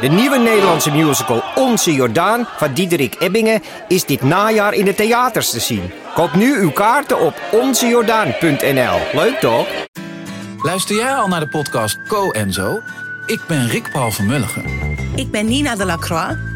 De nieuwe Nederlandse musical Onze Jordaan van Diederik Ebbingen is dit najaar in de theaters te zien. Koop nu uw kaarten op onzejordaan.nl. Leuk toch? Luister jij al naar de podcast Co en Zo? Ik ben Rick Paul van Mulligen. Ik ben Nina de Lacroix.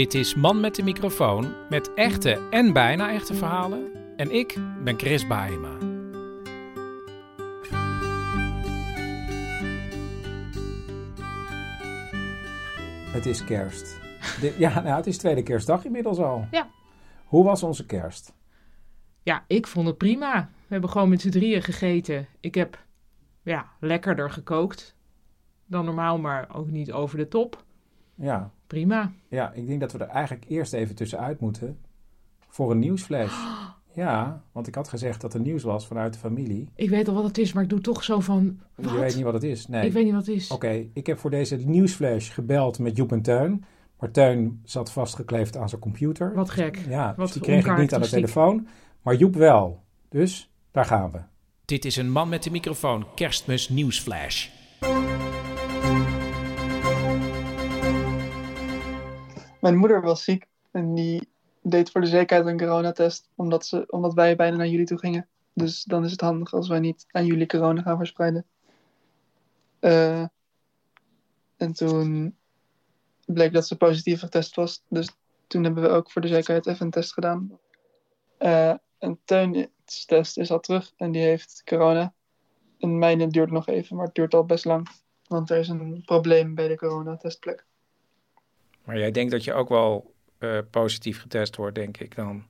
Dit is Man met de microfoon met echte en bijna echte verhalen. En ik ben Chris Baaema. Het is kerst. Dit- ja, nou, het is tweede kerstdag inmiddels al. Ja. Hoe was onze kerst? Ja, ik vond het prima. We hebben gewoon met z'n drieën gegeten. Ik heb ja, lekkerder gekookt dan normaal, maar ook niet over de top. Ja, Prima. ja, ik denk dat we er eigenlijk eerst even tussenuit moeten voor een nieuwsflash. Ja, want ik had gezegd dat er nieuws was vanuit de familie. Ik weet al wat het is, maar ik doe toch zo van. Je weet niet wat het is. Nee. Ik weet niet wat het is. Oké, ik heb voor deze nieuwsflash gebeld met Joep en Teun. Maar Teun zat vastgekleefd aan zijn computer. Wat gek. Ja, Wat dus die kreeg ik niet aan de telefoon. Maar Joep wel. Dus daar gaan we. Dit is een Man met de microfoon kerstmis nieuwsflash. Mijn moeder was ziek en die deed voor de zekerheid een coronatest, omdat, ze, omdat wij bijna naar jullie toe gingen. Dus dan is het handig als wij niet aan jullie corona gaan verspreiden. Eh, en toen bleek dat ze positief getest was, dus toen hebben we ook voor de zekerheid even een test gedaan. Eh en Teun's test is al terug en die heeft corona. En mijne duurt nog even, maar het duurt al best lang. Want er is een probleem bij de coronatestplek. Maar jij denkt dat je ook wel eh, positief getest wordt, denk ik dan.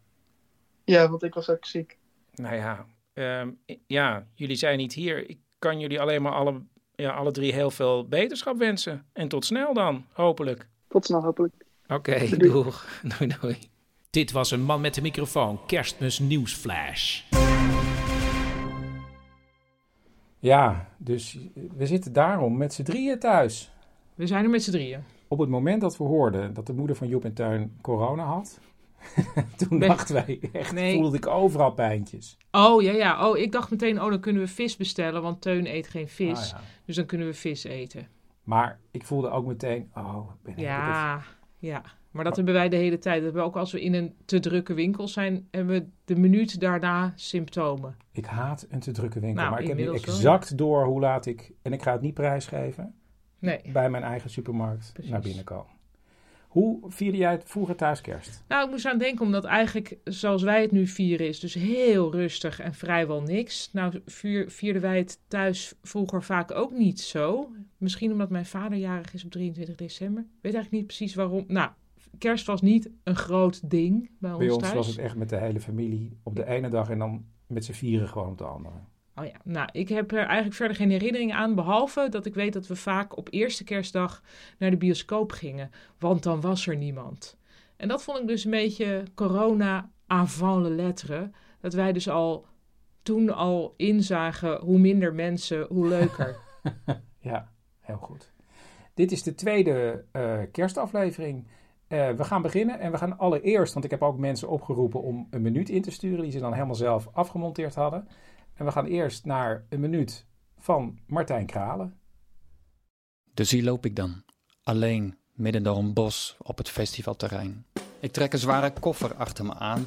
Ja, want ik was ook ziek. Nou ja, ehm, ja, jullie zijn niet hier. Ik kan jullie alleen maar alle, ja, alle drie heel veel beterschap wensen. En tot snel dan, hopelijk. Tot snel, hopelijk. Oké, Doei. doeg. Doei, doei. Dit was een Man met de microfoon kerstmis nieuwsflash. Ja, dus we zitten daarom met z'n drieën thuis. We zijn er met z'n drieën. Op het moment dat we hoorden dat de moeder van Joep en Tuin corona had, toen dachten wij echt, Nee. voelde ik overal pijntjes. Oh ja, ja. Oh, ik dacht meteen, oh, dan kunnen we vis bestellen, want Teun eet geen vis. Ah, ja. Dus dan kunnen we vis eten. Maar ik voelde ook meteen, oh, ik ben helemaal Ja, ja. Maar dat hebben wij de hele tijd. Dat hebben we ook als we in een te drukke winkel zijn, hebben we de minuut daarna symptomen. Ik haat een te drukke winkel, Nou, maar ik heb nu wel, exact door hoe laat ik, en ik ga het niet prijsgeven, Nee. bij mijn eigen supermarkt Precies. naar binnen komen. Hoe vierde jij het vroeger thuis kerst? Nou, ik moest aan denken, omdat eigenlijk zoals wij het nu vieren is, dus heel rustig en vrijwel niks. Nou, vier, vierden wij het thuis vroeger vaak ook niet zo. Misschien omdat mijn vader jarig is op 23 december. Ik weet eigenlijk niet precies waarom. Nou, kerst was niet een groot ding bij ons Bij ons thuis. was het echt met de hele familie op de ene dag en dan met z'n vieren gewoon op de andere. Oh ja, nou, ik heb er eigenlijk verder geen herinneringen aan, behalve dat ik weet dat we vaak op eerste kerstdag naar de bioscoop gingen, want dan was er niemand. En dat vond ik dus een beetje corona avant le lettre, dat wij dus al toen al inzagen hoe minder mensen, hoe leuker. Ja, heel goed. Dit is de tweede eh, kerstaflevering. Eh, we gaan beginnen en we gaan allereerst, want ik heb ook mensen opgeroepen om een minuut in te sturen die ze dan helemaal zelf afgemonteerd hadden. En we gaan eerst naar een minuut van Martijn Kralen. Dus hier loop ik dan, alleen midden door een bos op het festivalterrein. Ik trek een zware koffer achter me aan.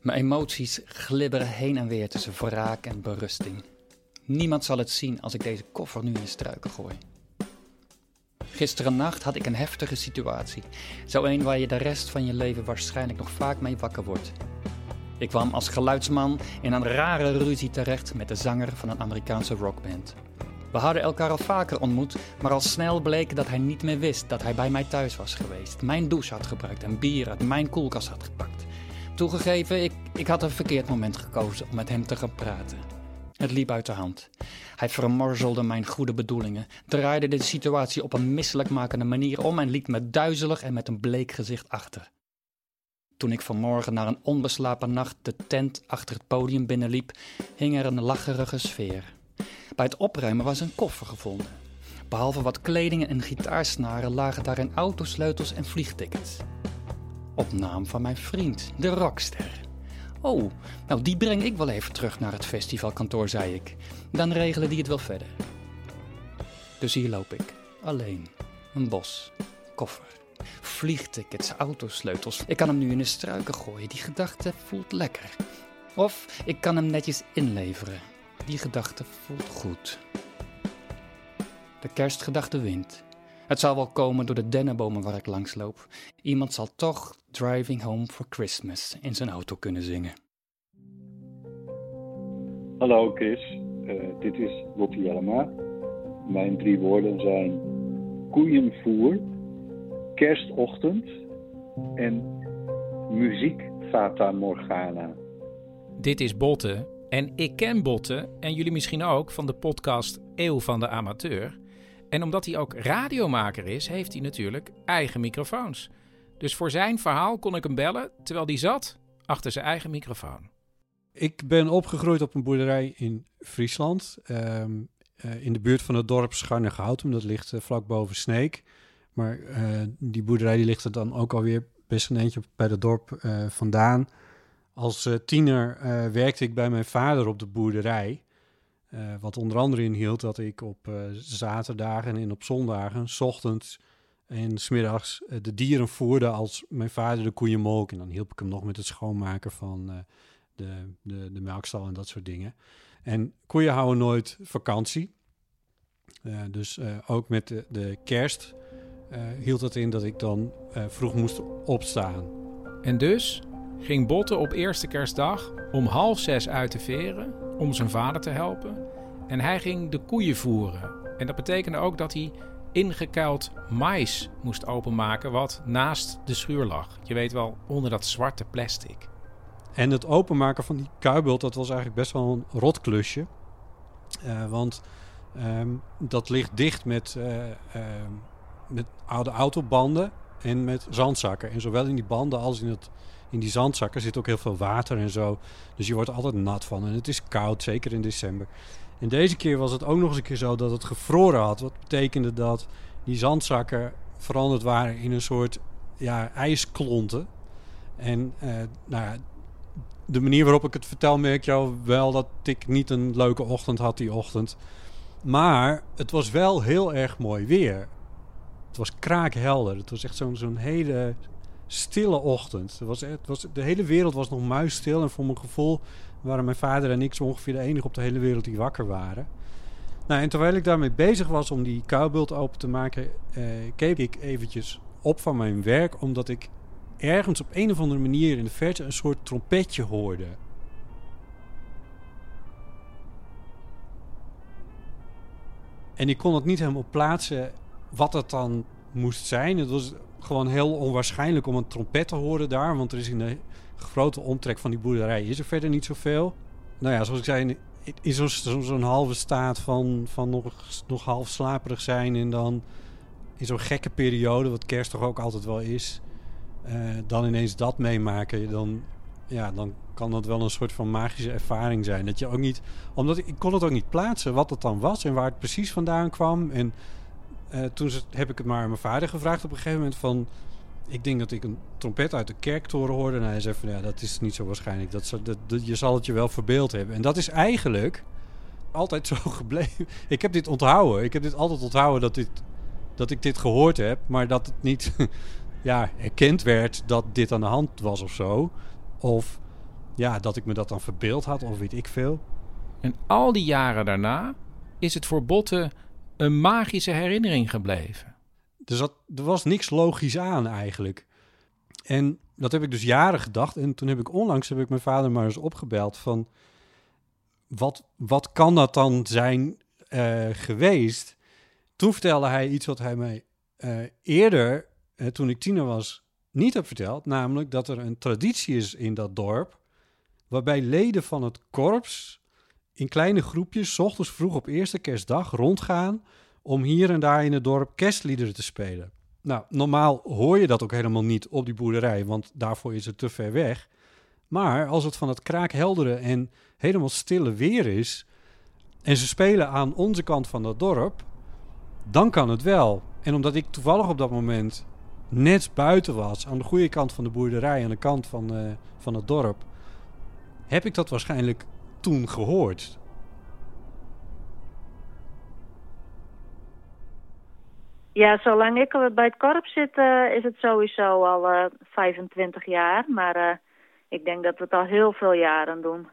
Mijn emoties glibberen heen en weer tussen wraak en berusting. Niemand zal het zien als ik deze koffer nu in de struiken gooi. Gisteren nacht had ik een heftige situatie. Zo een waar je de rest van je leven waarschijnlijk nog vaak mee wakker wordt. Ik kwam als geluidsman in een rare ruzie terecht met de zanger van een Amerikaanse rockband. We hadden elkaar al vaker ontmoet, maar al snel bleek dat hij niet meer wist dat hij bij mij thuis was geweest. Mijn douche had gebruikt en bier uit mijn koelkast had gepakt. Toegegeven, ik, ik had een verkeerd moment gekozen om met hem te gaan praten. Het liep uit de hand. Hij vermorzelde mijn goede bedoelingen, draaide de situatie op een misselijkmakende manier om en liet me duizelig en met een bleek gezicht achter. Toen ik vanmorgen na een onbeslapen nacht de tent achter het podium binnenliep, hing er een lacherige sfeer. Bij het opruimen was een koffer gevonden. Behalve wat kleding en gitaarsnaren lagen daarin autosleutels en vliegtickets. Op naam van mijn vriend, de rockster. Oh, nou die breng ik wel even terug naar het festivalkantoor, zei ik. Dan regelen die het wel verder. Dus hier loop ik, alleen. Een bos, koffer, vliegtickets, autosleutels. Ik kan hem nu in de struiken gooien, die gedachte voelt lekker. Of ik kan hem netjes inleveren. Die gedachte voelt goed. De kerstgedachte wint. Het zal wel komen door de dennenbomen waar ik langs loop. Iemand zal toch Driving Home for Christmas in zijn auto kunnen zingen. Hallo Chris, uh, dit is Lottie Jellema. Mijn drie woorden zijn koeienvoer, kerstochtend en muziek Fata Morgana. Dit is Botte en ik ken Botte en jullie misschien ook van de podcast Eeuw van de Amateur. En omdat hij ook radiomaker is, heeft hij natuurlijk eigen microfoons. Dus voor zijn verhaal kon ik hem bellen terwijl hij zat achter zijn eigen microfoon. Ik ben opgegroeid op een boerderij in Friesland. Ehm, eh, in de buurt van het dorp Scharnegoutum. Dat ligt uh, vlak boven Sneek. Maar uh, die boerderij die ligt er dan ook alweer best een eentje bij het dorp vandaan. Als tiener werkte ik bij mijn vader op de boerderij. wat onder andere inhield dat ik op zaterdagen en op zondagen, s ochtends en smiddags, de dieren voerde als mijn vader de koeien molk. En dan hielp ik hem nog met het schoonmaken van de, de, de melkstal en dat soort dingen. En koeien houden nooit vakantie. Dus ook met de, de kerst hield het in dat ik dan vroeg moest opstaan. En dus ging Botte op eerste kerstdag om half zes uit de veren om zijn vader te helpen. En hij ging de koeien voeren. En dat betekende ook dat hij ingekuild mais moest openmaken wat naast de schuur lag. Je weet wel, onder dat zwarte plastic. En het openmaken van die kuibult, dat was eigenlijk best wel een rotklusje. Uh, want um, dat ligt dicht met, uh, uh, met oude autobanden en met zandzakken. En zowel in die banden als in, het, in die zandzakken zit ook heel veel water en zo. Dus je wordt altijd nat van. En het is koud, zeker in december. En deze keer was het ook nog eens een keer zo dat het gevroren had. Wat betekende dat die zandzakken veranderd waren in een soort ja, ijsklonten. En nou ja, de manier waarop ik het vertel, merk je wel dat ik niet een leuke ochtend had die ochtend. Maar het was wel heel erg mooi weer. Het was kraakhelder. Het was echt zo'n hele stille ochtend. Het was, het was, de hele wereld was nog muisstil. En voor mijn gevoel waren mijn vader en ik zo ongeveer de enige op de hele wereld die wakker waren. Nou, en terwijl ik daarmee bezig was om die kuilbult open te maken, eh, keek ik eventjes op van mijn werk, omdat ik ergens op een of andere manier in de verte een soort trompetje hoorde. En ik kon het niet helemaal plaatsen wat het dan moest zijn. Het was gewoon heel onwaarschijnlijk om een trompet te horen daar. Want er is in de grote omtrek van die boerderij is er verder niet zoveel. Nou ja, zoals ik zei, in zo'n zo halve staat van, van nog, nog half slaperig zijn. En dan in zo'n gekke periode, wat kerst toch ook altijd wel is uh, dan ineens dat meemaken, dan, ja, dan kan dat wel een soort van magische ervaring zijn. Dat je ook niet, omdat ik, ik kon het ook niet plaatsen wat het dan was en waar het precies vandaan kwam. En uh, toen heb ik het maar aan mijn vader gevraagd op een gegeven moment van... Ik denk dat ik een trompet uit de kerktoren hoorde. En hij zei van ja, dat is niet zo waarschijnlijk. Dat, dat, je zal het je wel verbeeld hebben. En dat is eigenlijk altijd zo gebleven. Ik heb dit onthouden. Ik heb dit altijd onthouden dat, dit, dat ik dit gehoord heb. Maar dat het niet ja, erkend werd dat dit aan de hand was of zo. Of ja, dat ik me dat dan verbeeld had of weet ik veel. En al die jaren daarna is het voor Botten een magische herinnering gebleven. Dus dat, er was niks logisch aan eigenlijk. En dat heb ik dus jaren gedacht. En toen heb ik onlangs heb ik mijn vader maar eens opgebeld van... Wat, wat kan dat dan zijn uh, geweest? Toen vertelde hij iets wat hij mij uh, eerder eh, toen ik tiener was, niet heb verteld. Namelijk dat er een traditie is in dat dorp. waarbij leden van het korps in kleine groepjes, ochtends vroeg op eerste kerstdag, rondgaan om hier en daar in het dorp kerstliederen te spelen. Nou, normaal hoor je dat ook helemaal niet op die boerderij, want daarvoor is het te ver weg. Maar als het van het kraakheldere en helemaal stille weer is en ze spelen aan onze kant van dat dorp, dan kan het wel. En omdat ik toevallig op dat moment net buiten was, aan de goede kant van de boerderij, aan de kant van, eh, van het dorp, heb ik dat waarschijnlijk toen gehoord. Ja, zolang ik bij het korps zit, eh, is het sowieso al eh 25 jaar. Maar eh, ik denk dat we het al heel veel jaren doen.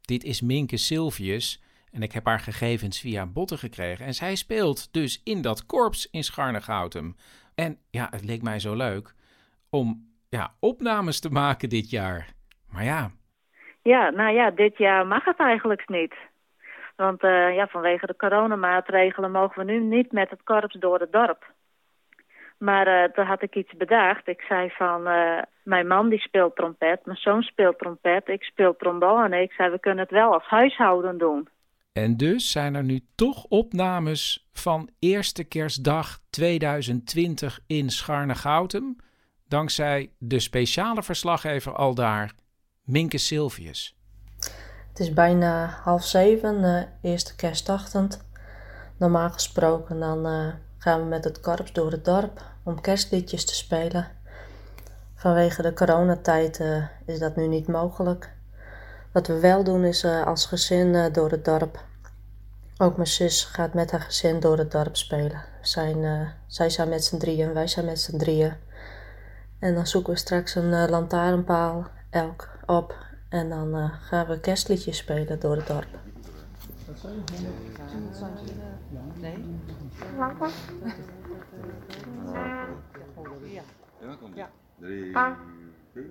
Dit is Minke Silvius en ik heb haar gegevens via botten gekregen. En zij speelt dus in dat korps in Scharnegoutem. En ja, het leek mij zo leuk om ja, opnames te maken dit jaar. Maar ja, Ja, nou ja, dit jaar mag het eigenlijk niet. Want eh, ja, vanwege de coronamaatregelen mogen we nu niet met het korps door het dorp. Maar eh, toen had ik iets bedacht. Ik zei van, eh, mijn man die speelt trompet, mijn zoon speelt trompet, ik speel trombone. Ik zei, we kunnen het wel als huishouden doen. En dus zijn er nu toch opnames van eerste kerstdag 2020 in Scharnegoutem. Dankzij de speciale verslaggever al daar, Minke Silvius. Het is bijna half zeven, eh, eerste kerstdachtend. Normaal gesproken dan eh, gaan we met het korps door het dorp om kerstliedjes te spelen. Vanwege de coronatijd eh, is dat nu niet mogelijk. Wat we wel doen is als gezin door het dorp. Ook mijn zus gaat met haar gezin door het dorp spelen. Zijn, zij zijn met z'n drieën, wij zijn met z'n drieën. En dan zoeken we straks een lantaarnpaal elk op. En dan eh, gaan we kerstliedjes spelen door het dorp. Ja, komt ja. Drie, vier.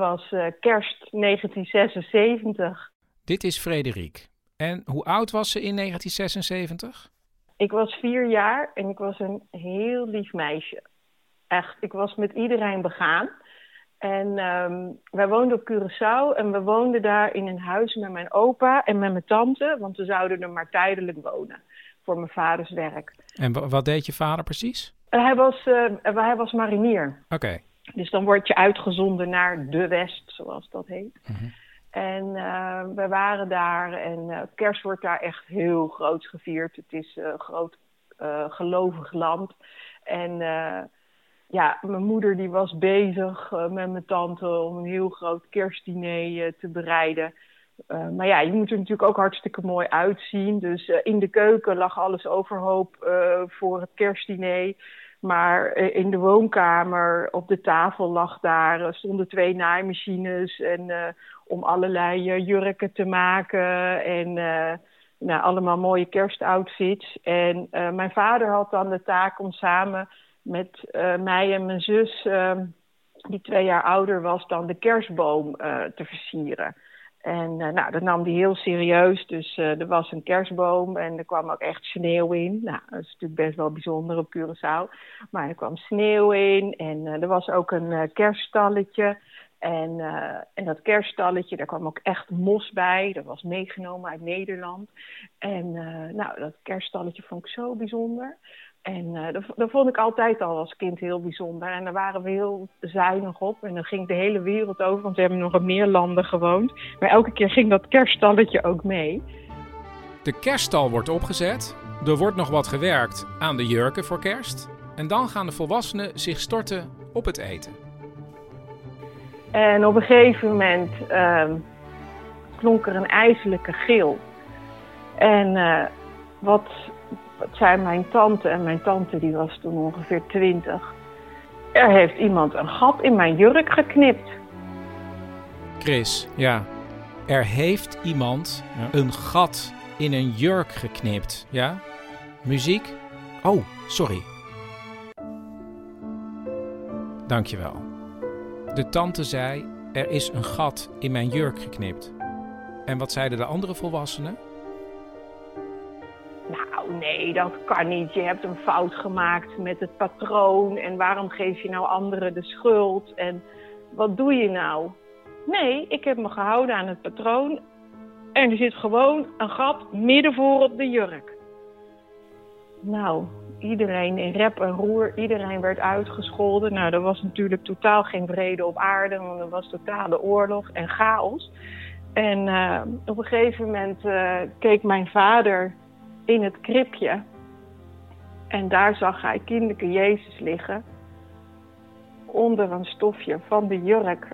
Was eh, kerst 1976. Dit is Frederik. En hoe oud was ze in 1976? Ik was vier jaar en ik was een heel lief meisje. Echt, ik was met iedereen begaan. En ehm, wij woonden op Curaçao en we woonden daar in een huis met mijn opa en met mijn tante, want we zouden er maar tijdelijk wonen voor mijn vaders werk. En wa- wat deed je vader precies? Hij, was, eh, hij was marinier. Oké. Dus dan word je uitgezonden naar de West, zoals dat heet. En eh, we waren daar en eh, kerst wordt daar echt heel groot gevierd. Het is een groot eh, gelovig land. En ja, mijn moeder die was bezig met mijn tante om een heel groot kerstdiner te bereiden. Maar ja, je moet er natuurlijk ook hartstikke mooi uitzien. Dus in de keuken lag alles overhoop voor het kerstdiner. Maar eh, in de woonkamer, op de tafel lag daar, stonden twee naaimachines. En eh, om allerlei eh, jurken te maken. En nou, allemaal mooie kerstoutfits. En mijn vader had dan de taak om samen met mij en mijn zus, eh, die twee jaar ouder was, dan de kerstboom te versieren. En eh, nou, dat nam hij heel serieus. Dus eh, er was een kerstboom en er kwam ook echt sneeuw in. Nou, dat is natuurlijk best wel bijzonder op Curaçao. Maar er kwam sneeuw in en eh, er was ook een kerststalletje. En, en dat kerststalletje, daar kwam ook echt mos bij. Dat was meegenomen uit Nederland. En nou, dat kerststalletje vond ik zo bijzonder. En eh, dat, dat vond ik altijd al als kind heel bijzonder. En daar waren we heel zuinig op. En dan ging de hele wereld over, want we hebben nog in meer landen gewoond. Maar elke keer ging dat kerststalletje ook mee. De kerststal wordt opgezet. Er wordt nog wat gewerkt aan de jurken voor kerst. En dan gaan de volwassenen zich storten op het eten. En op een gegeven moment ehm, klonk er een ijselijke gil. En eh, wat wat zei mijn tante, en mijn tante die was toen ongeveer twintig. Er heeft iemand een gat in mijn jurk geknipt. Chris, ja. Er heeft iemand een gat in een jurk geknipt. Ja? Muziek? Oh, sorry. Dankjewel. De tante zei: Er is een gat in mijn jurk geknipt. En wat zeiden de andere volwassenen? Nee, dat kan niet. Je hebt een fout gemaakt met het patroon. En waarom geef je nou anderen de schuld? En wat doe je nou? Nee, ik heb me gehouden aan het patroon. En er zit gewoon een gat midden voor op de jurk. Nou, iedereen in rep en roer, iedereen werd uitgescholden. Nou, er was natuurlijk totaal geen vrede op aarde, want er was totale oorlog en chaos. En uh, op een gegeven moment uh, keek mijn vader in het kribje. En daar zag hij kinderke Jezus liggen. Onder een stofje van de jurk.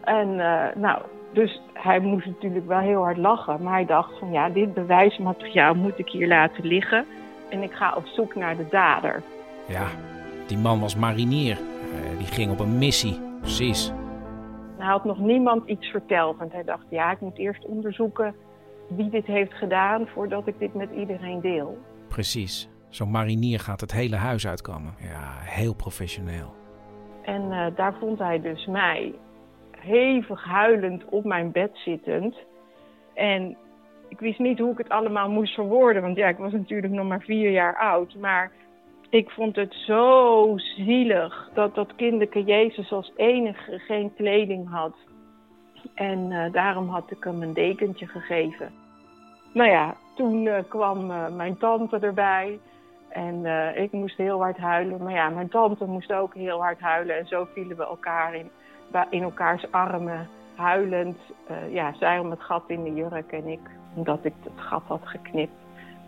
En uh, nou, dus hij moest natuurlijk wel heel hard lachen. Maar hij dacht van ja, dit bewijsmateriaal moet ik hier laten liggen. En ik ga op zoek naar de dader. Ja, die man was marinier. Uh, die ging op een missie. Precies. Hij had nog niemand iets verteld. Want hij dacht, ja, ik moet eerst onderzoeken wie dit heeft gedaan voordat ik dit met iedereen deel. Precies. Zo'n marinier gaat het hele huis uitkomen. Ja, heel professioneel. En uh, daar vond hij dus mij hevig huilend op mijn bed zittend. En ik wist niet hoe ik het allemaal moest verwoorden. Want ja, ik was natuurlijk nog maar vier jaar oud. Maar ik vond het zo zielig dat dat kinderke Jezus als enige geen kleding had. En uh, daarom had ik hem een dekentje gegeven. Nou ja, toen uh, kwam uh, mijn tante erbij. En ik moest heel hard huilen. Maar ja, mijn tante moest ook heel hard huilen. En zo vielen we elkaar in, in elkaars armen, huilend. ja, zij om het gat in de jurk en ik omdat ik het gat had geknipt.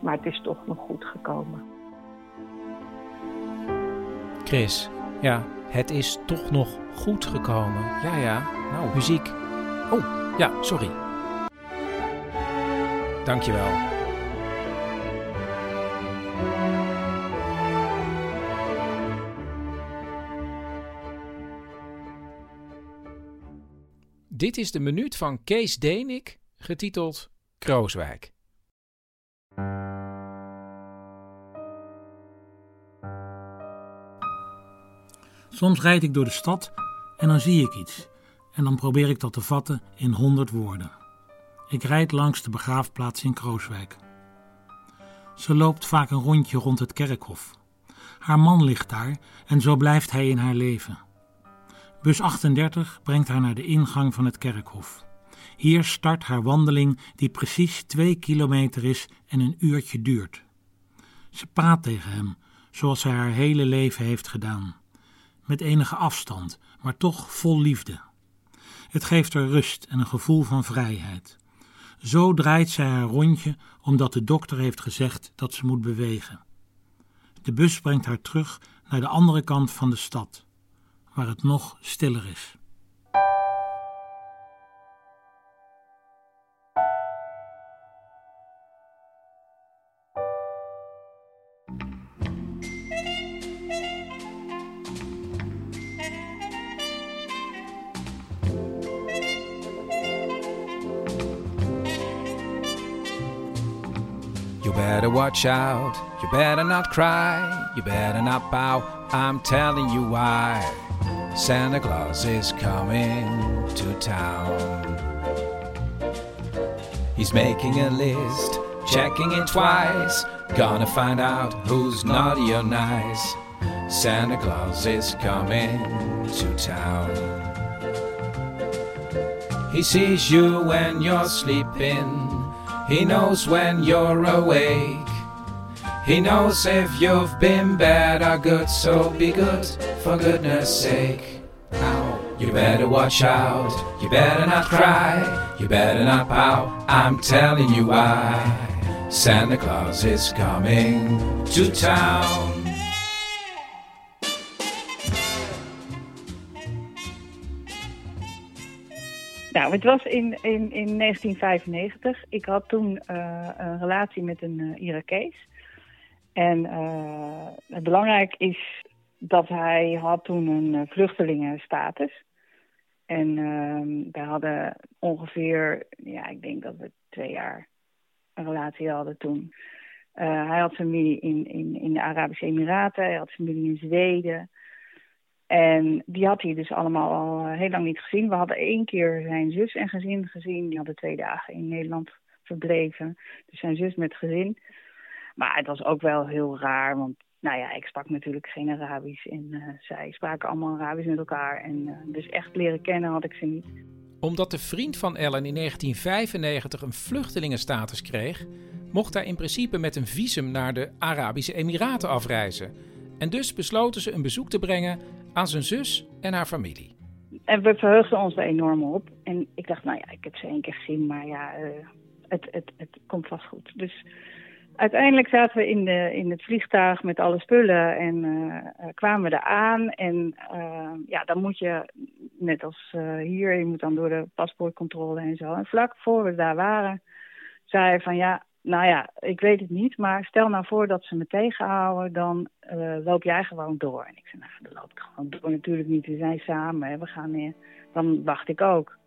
Maar het is toch nog goed gekomen. Chris, ja, het is toch nog goed gekomen. Ja, ja. Nou, muziek. Oh, ja, sorry. Dankjewel. Dit is de minuut van Kees Denik, getiteld Krooswijk. Soms rijd ik door de stad en dan zie ik iets. En dan probeer ik dat te vatten in honderd woorden. Ik rijd langs de begraafplaats in Krooswijk. Ze loopt vaak een rondje rond het kerkhof. Haar man ligt daar en zo blijft hij in haar leven. Bus 38 brengt haar naar de ingang van het kerkhof. Hier start haar wandeling die precies twee kilometer is en een uurtje duurt. Ze praat tegen hem, zoals zij haar hele leven heeft gedaan. Met enige afstand, maar toch vol liefde. Het geeft haar rust en een gevoel van vrijheid. Zo draait zij haar rondje omdat de dokter heeft gezegd dat ze moet bewegen. De bus brengt haar terug naar de andere kant van de stad, waar het nog stiller is. Watch out, you better not cry, you better not bow. I'm telling you why. Santa Claus is coming to town. He's making a list, checking it twice. Gonna find out who's naughty or nice. Santa Claus is coming to town. He sees you when you're sleeping. He knows when you're awake. He knows if you've been bad or good, so be good for goodness sake. Now, you better watch out, you better not cry, you better not pout. I'm telling you why. Santa Claus is coming to town. Nou, het was in, in, in 1995. Ik had toen uh, een relatie met een uh, Irakees. En uh, het belangrijk is dat hij had toen een vluchtelingenstatus. En uh, we hadden ongeveer, ja, ik denk dat we twee jaar een relatie hadden toen. Hij had familie in, in, in de Arabische Emiraten, hij had familie in Zweden. En die had hij dus allemaal al heel lang niet gezien. We hadden één keer zijn zus en gezin gezien. Die hadden twee dagen in Nederland verbleven. Dus zijn zus met gezin. Maar het was ook wel heel raar, want nou ja, ik sprak natuurlijk geen Arabisch. En uh, zij spraken allemaal Arabisch met elkaar. En uh, dus echt leren kennen had ik ze niet. Omdat de vriend van Ellen in 1995 een vluchtelingenstatus kreeg, mocht hij in principe met een visum naar de Arabische Emiraten afreizen. En dus besloten ze een bezoek te brengen aan zijn zus en haar familie. En we verheugden ons er enorm op. En ik dacht, nou ja, ik heb ze één keer gezien, maar ja, uh, het, het, het komt vast goed. Dus uiteindelijk zaten we in, de, in het vliegtuig met alle spullen en uh, kwamen we aan. En ja, dan moet je, net als hier, je moet dan door de paspoortcontrole en zo. En vlak voor we daar waren, zei hij van ja, nou ja, ik weet het niet, maar stel nou voor dat ze me tegenhouden, dan loop jij gewoon door. En ik zei, nou, dan loop ik gewoon door. Natuurlijk niet, we zijn samen, we gaan meer. Dan wacht ik ook.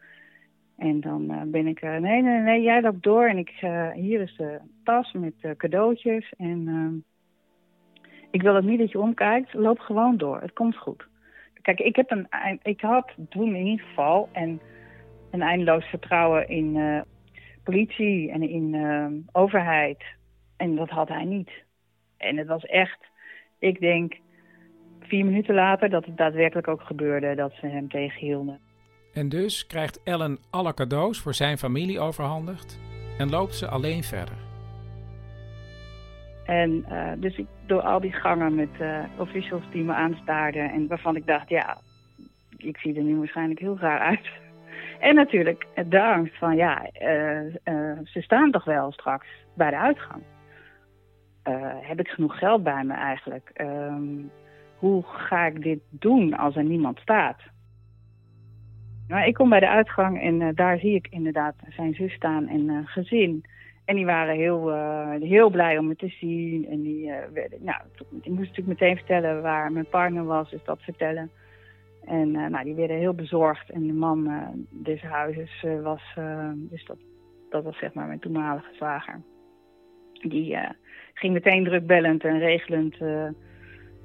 En dan uh, ben ik, uh, nee, nee, nee, jij loopt door en ik, hier is de tas met cadeautjes. En ik wil ook niet dat je omkijkt, loop gewoon door, het komt goed. Kijk, ik, heb een, ik had toen in ieder geval en een eindeloos vertrouwen in politie en in overheid. En dat had hij niet. En het was echt, ik denk, vier minuten later dat het daadwerkelijk ook gebeurde dat ze hem tegenhielden. En dus krijgt Ellen alle cadeaus voor zijn familie overhandigd en loopt ze alleen verder. En uh, dus ik door al die gangen met uh, officials die me aanstaarden en waarvan ik dacht, ja, ik zie er nu waarschijnlijk heel raar uit. En natuurlijk de angst van, ja, uh, ze staan toch wel straks bij de uitgang. heb ik genoeg geld bij me eigenlijk? Um, hoe ga ik dit doen als er niemand staat? Nou, ik kom bij de uitgang en daar zie ik inderdaad zijn zus staan en gezin. En die waren heel, heel blij om me te zien. En die, nou, ik moest natuurlijk meteen vertellen waar mijn partner was, dus dat vertellen. En nou, die werden heel bezorgd. En de man des huizes was, dus dat, dat was zeg maar mijn toenmalige zwager. Die ging meteen drukbellend en regelend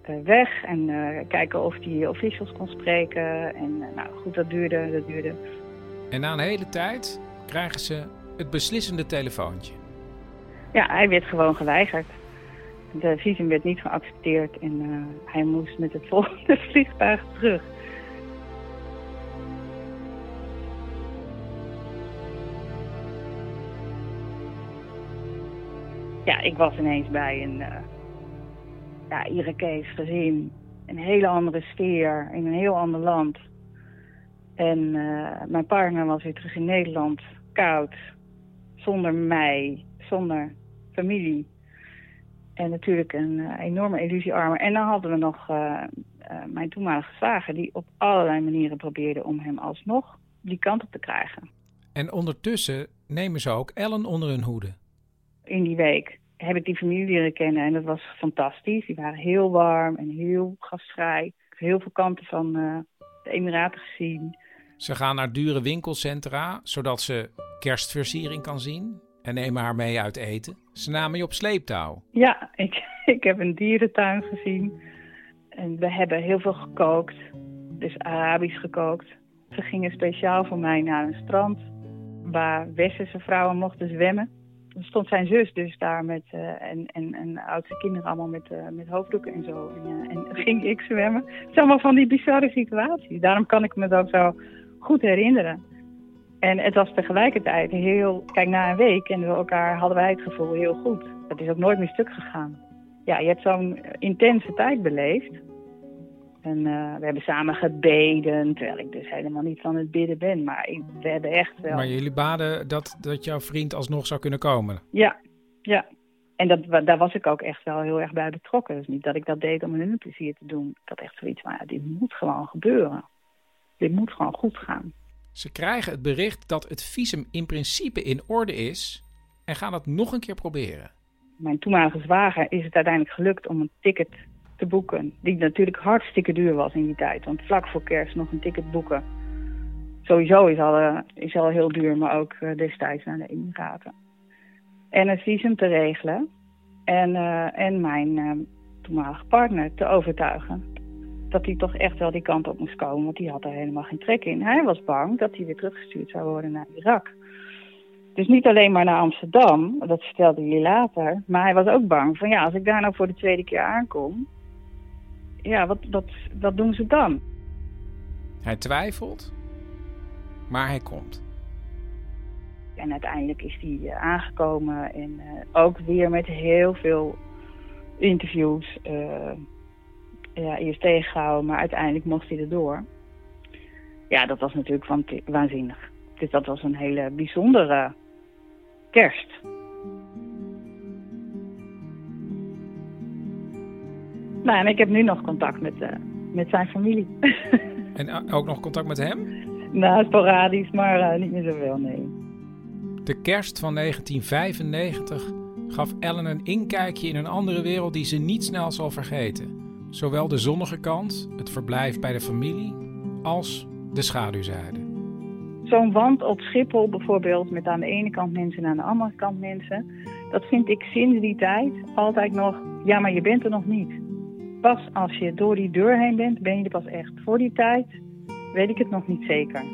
uh, weg en uh, kijken of hij officials kon spreken. En uh, nou goed, dat duurde, dat duurde. En na een hele tijd krijgen ze het beslissende telefoontje. Ja, hij werd gewoon geweigerd. De visum werd niet geaccepteerd en hij moest met het volgende vliegtuig terug. Ja, ik was ineens bij een ja, Irakees gezin. Een hele andere sfeer, in een heel ander land. En uh, mijn partner was weer terug in Nederland, koud, zonder mij, zonder familie. En natuurlijk een uh, enorme illusiearmer. En dan hadden we nog uh, mijn toenmalige zwager... die op allerlei manieren probeerde om hem alsnog die kant op te krijgen. En ondertussen nemen ze ook Ellen onder hun hoede. In die week heb ik die familie leren kennen en dat was fantastisch. Die waren heel warm en heel gastvrij. Ik heb heel veel kanten van de Emiraten gezien. Ze gaan naar dure winkelcentra, zodat ze kerstversiering kan zien. En nemen haar mee uit eten. Ze namen je op sleeptouw. Ja, ik, ik heb een dierentuin gezien. En we hebben heel veel gekookt. Dus Arabisch gekookt. Ze gingen speciaal voor mij naar een strand. Waar westerse vrouwen mochten zwemmen er stond zijn zus dus daar met, uh, en, en, en oudste kinderen allemaal met, uh, met hoofddoeken en zo. En, uh, en ging ik zwemmen. Het is allemaal van die bizarre situaties. Daarom kan ik me dat zo goed herinneren. En het was tegelijkertijd heel... Kijk, na een week en we elkaar hadden wij het gevoel heel goed. Het is ook nooit meer stuk gegaan. Ja, je hebt zo'n intense tijd beleefd. En uh, we hebben samen gebeden, terwijl ik dus helemaal niet van het bidden ben. Maar ik, we hebben echt wel... Maar jullie baden dat, dat jouw vriend alsnog zou kunnen komen? Ja, ja. En dat, daar was ik ook echt wel heel erg bij betrokken. Dus niet dat ik dat deed om hun een plezier te doen. Ik had echt zoiets van, ja, dit moet gewoon gebeuren. Dit moet gewoon goed gaan. Ze krijgen het bericht dat het visum in principe in orde is... en gaan het nog een keer proberen. mijn toenmalige zwager is het uiteindelijk gelukt om een ticket te boeken. Die natuurlijk hartstikke duur was in die tijd. Want vlak voor kerst nog een ticket boeken. Sowieso is al, eh, heel duur, maar ook eh, destijds naar de Emiraten. En een visum te regelen. En, eh, en mijn toenmalige partner te overtuigen. Dat hij toch echt wel die kant op moest komen. Want die had er helemaal geen trek in. Hij was bang dat hij weer teruggestuurd zou worden naar Irak. Dus niet alleen maar naar Amsterdam, dat vertelde hij later. Maar hij was ook bang van ja, als ik daar nou voor de tweede keer aankom. Ja, wat, wat, wat doen ze dan? Hij twijfelt, maar hij komt. En uiteindelijk is hij eh, aangekomen en eh, ook weer met heel veel interviews. eh, ja, eerst tegengehouden, maar uiteindelijk mocht hij erdoor. Ja, dat was natuurlijk van waanzinnig. Dus dat was een hele bijzondere kerst. Nou, en ik heb nu nog contact met, eh, met zijn familie. En eh, ook nog contact met hem? nou, sporadisch, maar eh, niet meer zoveel, nee. De kerst van 1995 gaf Ellen een inkijkje in een andere wereld die ze niet snel zal vergeten. Zowel de zonnige kant, het verblijf bij de familie, als de schaduwzijde. Zo'n wand op Schiphol bijvoorbeeld, met aan de ene kant mensen en aan de andere kant mensen. Dat vind ik sinds die tijd altijd nog, ja, maar je bent er nog niet. Pas als je door die deur heen bent, ben je er pas echt. Voor die tijd weet ik het nog niet zeker.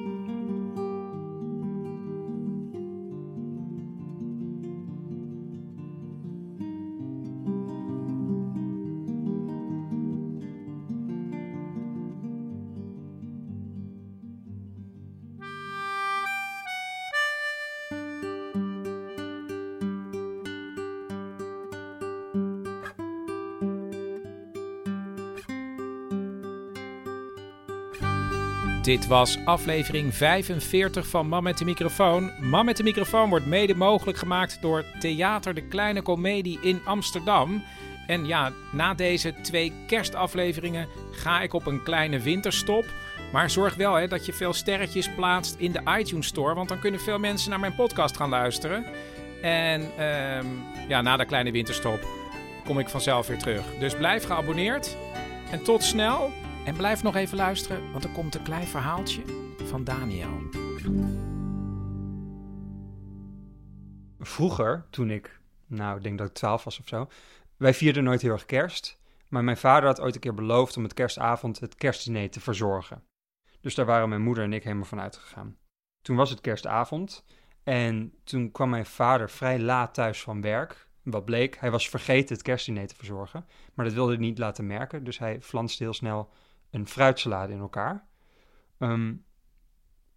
Dit was aflevering 45 van Man met de microfoon. Man met de microfoon wordt mede mogelijk gemaakt door Theater de Kleine Comedie in Amsterdam. En ja, na deze twee kerstafleveringen ga ik op een kleine winterstop. Maar zorg wel hè, dat je veel sterretjes plaatst in de iTunes Store, want dan kunnen veel mensen naar mijn podcast gaan luisteren. En ehm, ja, na de kleine winterstop kom ik vanzelf weer terug. Dus blijf geabonneerd en tot snel. En blijf nog even luisteren, want er komt een klein verhaaltje van Daniel. Vroeger, toen ik, nou, ik denk dat ik 12 was of zo, wij vierden nooit heel erg kerst. Maar mijn vader had ooit een keer beloofd om het kerstavond het kerstdiner te verzorgen. Dus daar waren mijn moeder en ik helemaal van uitgegaan. Toen was het kerstavond en toen kwam mijn vader vrij laat thuis van werk. Wat bleek, hij was vergeten het kerstdiner te verzorgen. Maar dat wilde hij niet laten merken, dus hij flanste heel snel een fruitsalade in elkaar. Ehm,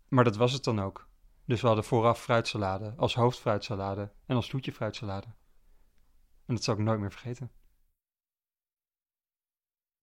maar dat was het dan ook. Dus we hadden vooraf fruitsalade, als hoofdfruitsalade en als toetje fruitsalade. En dat zal ik nooit meer vergeten.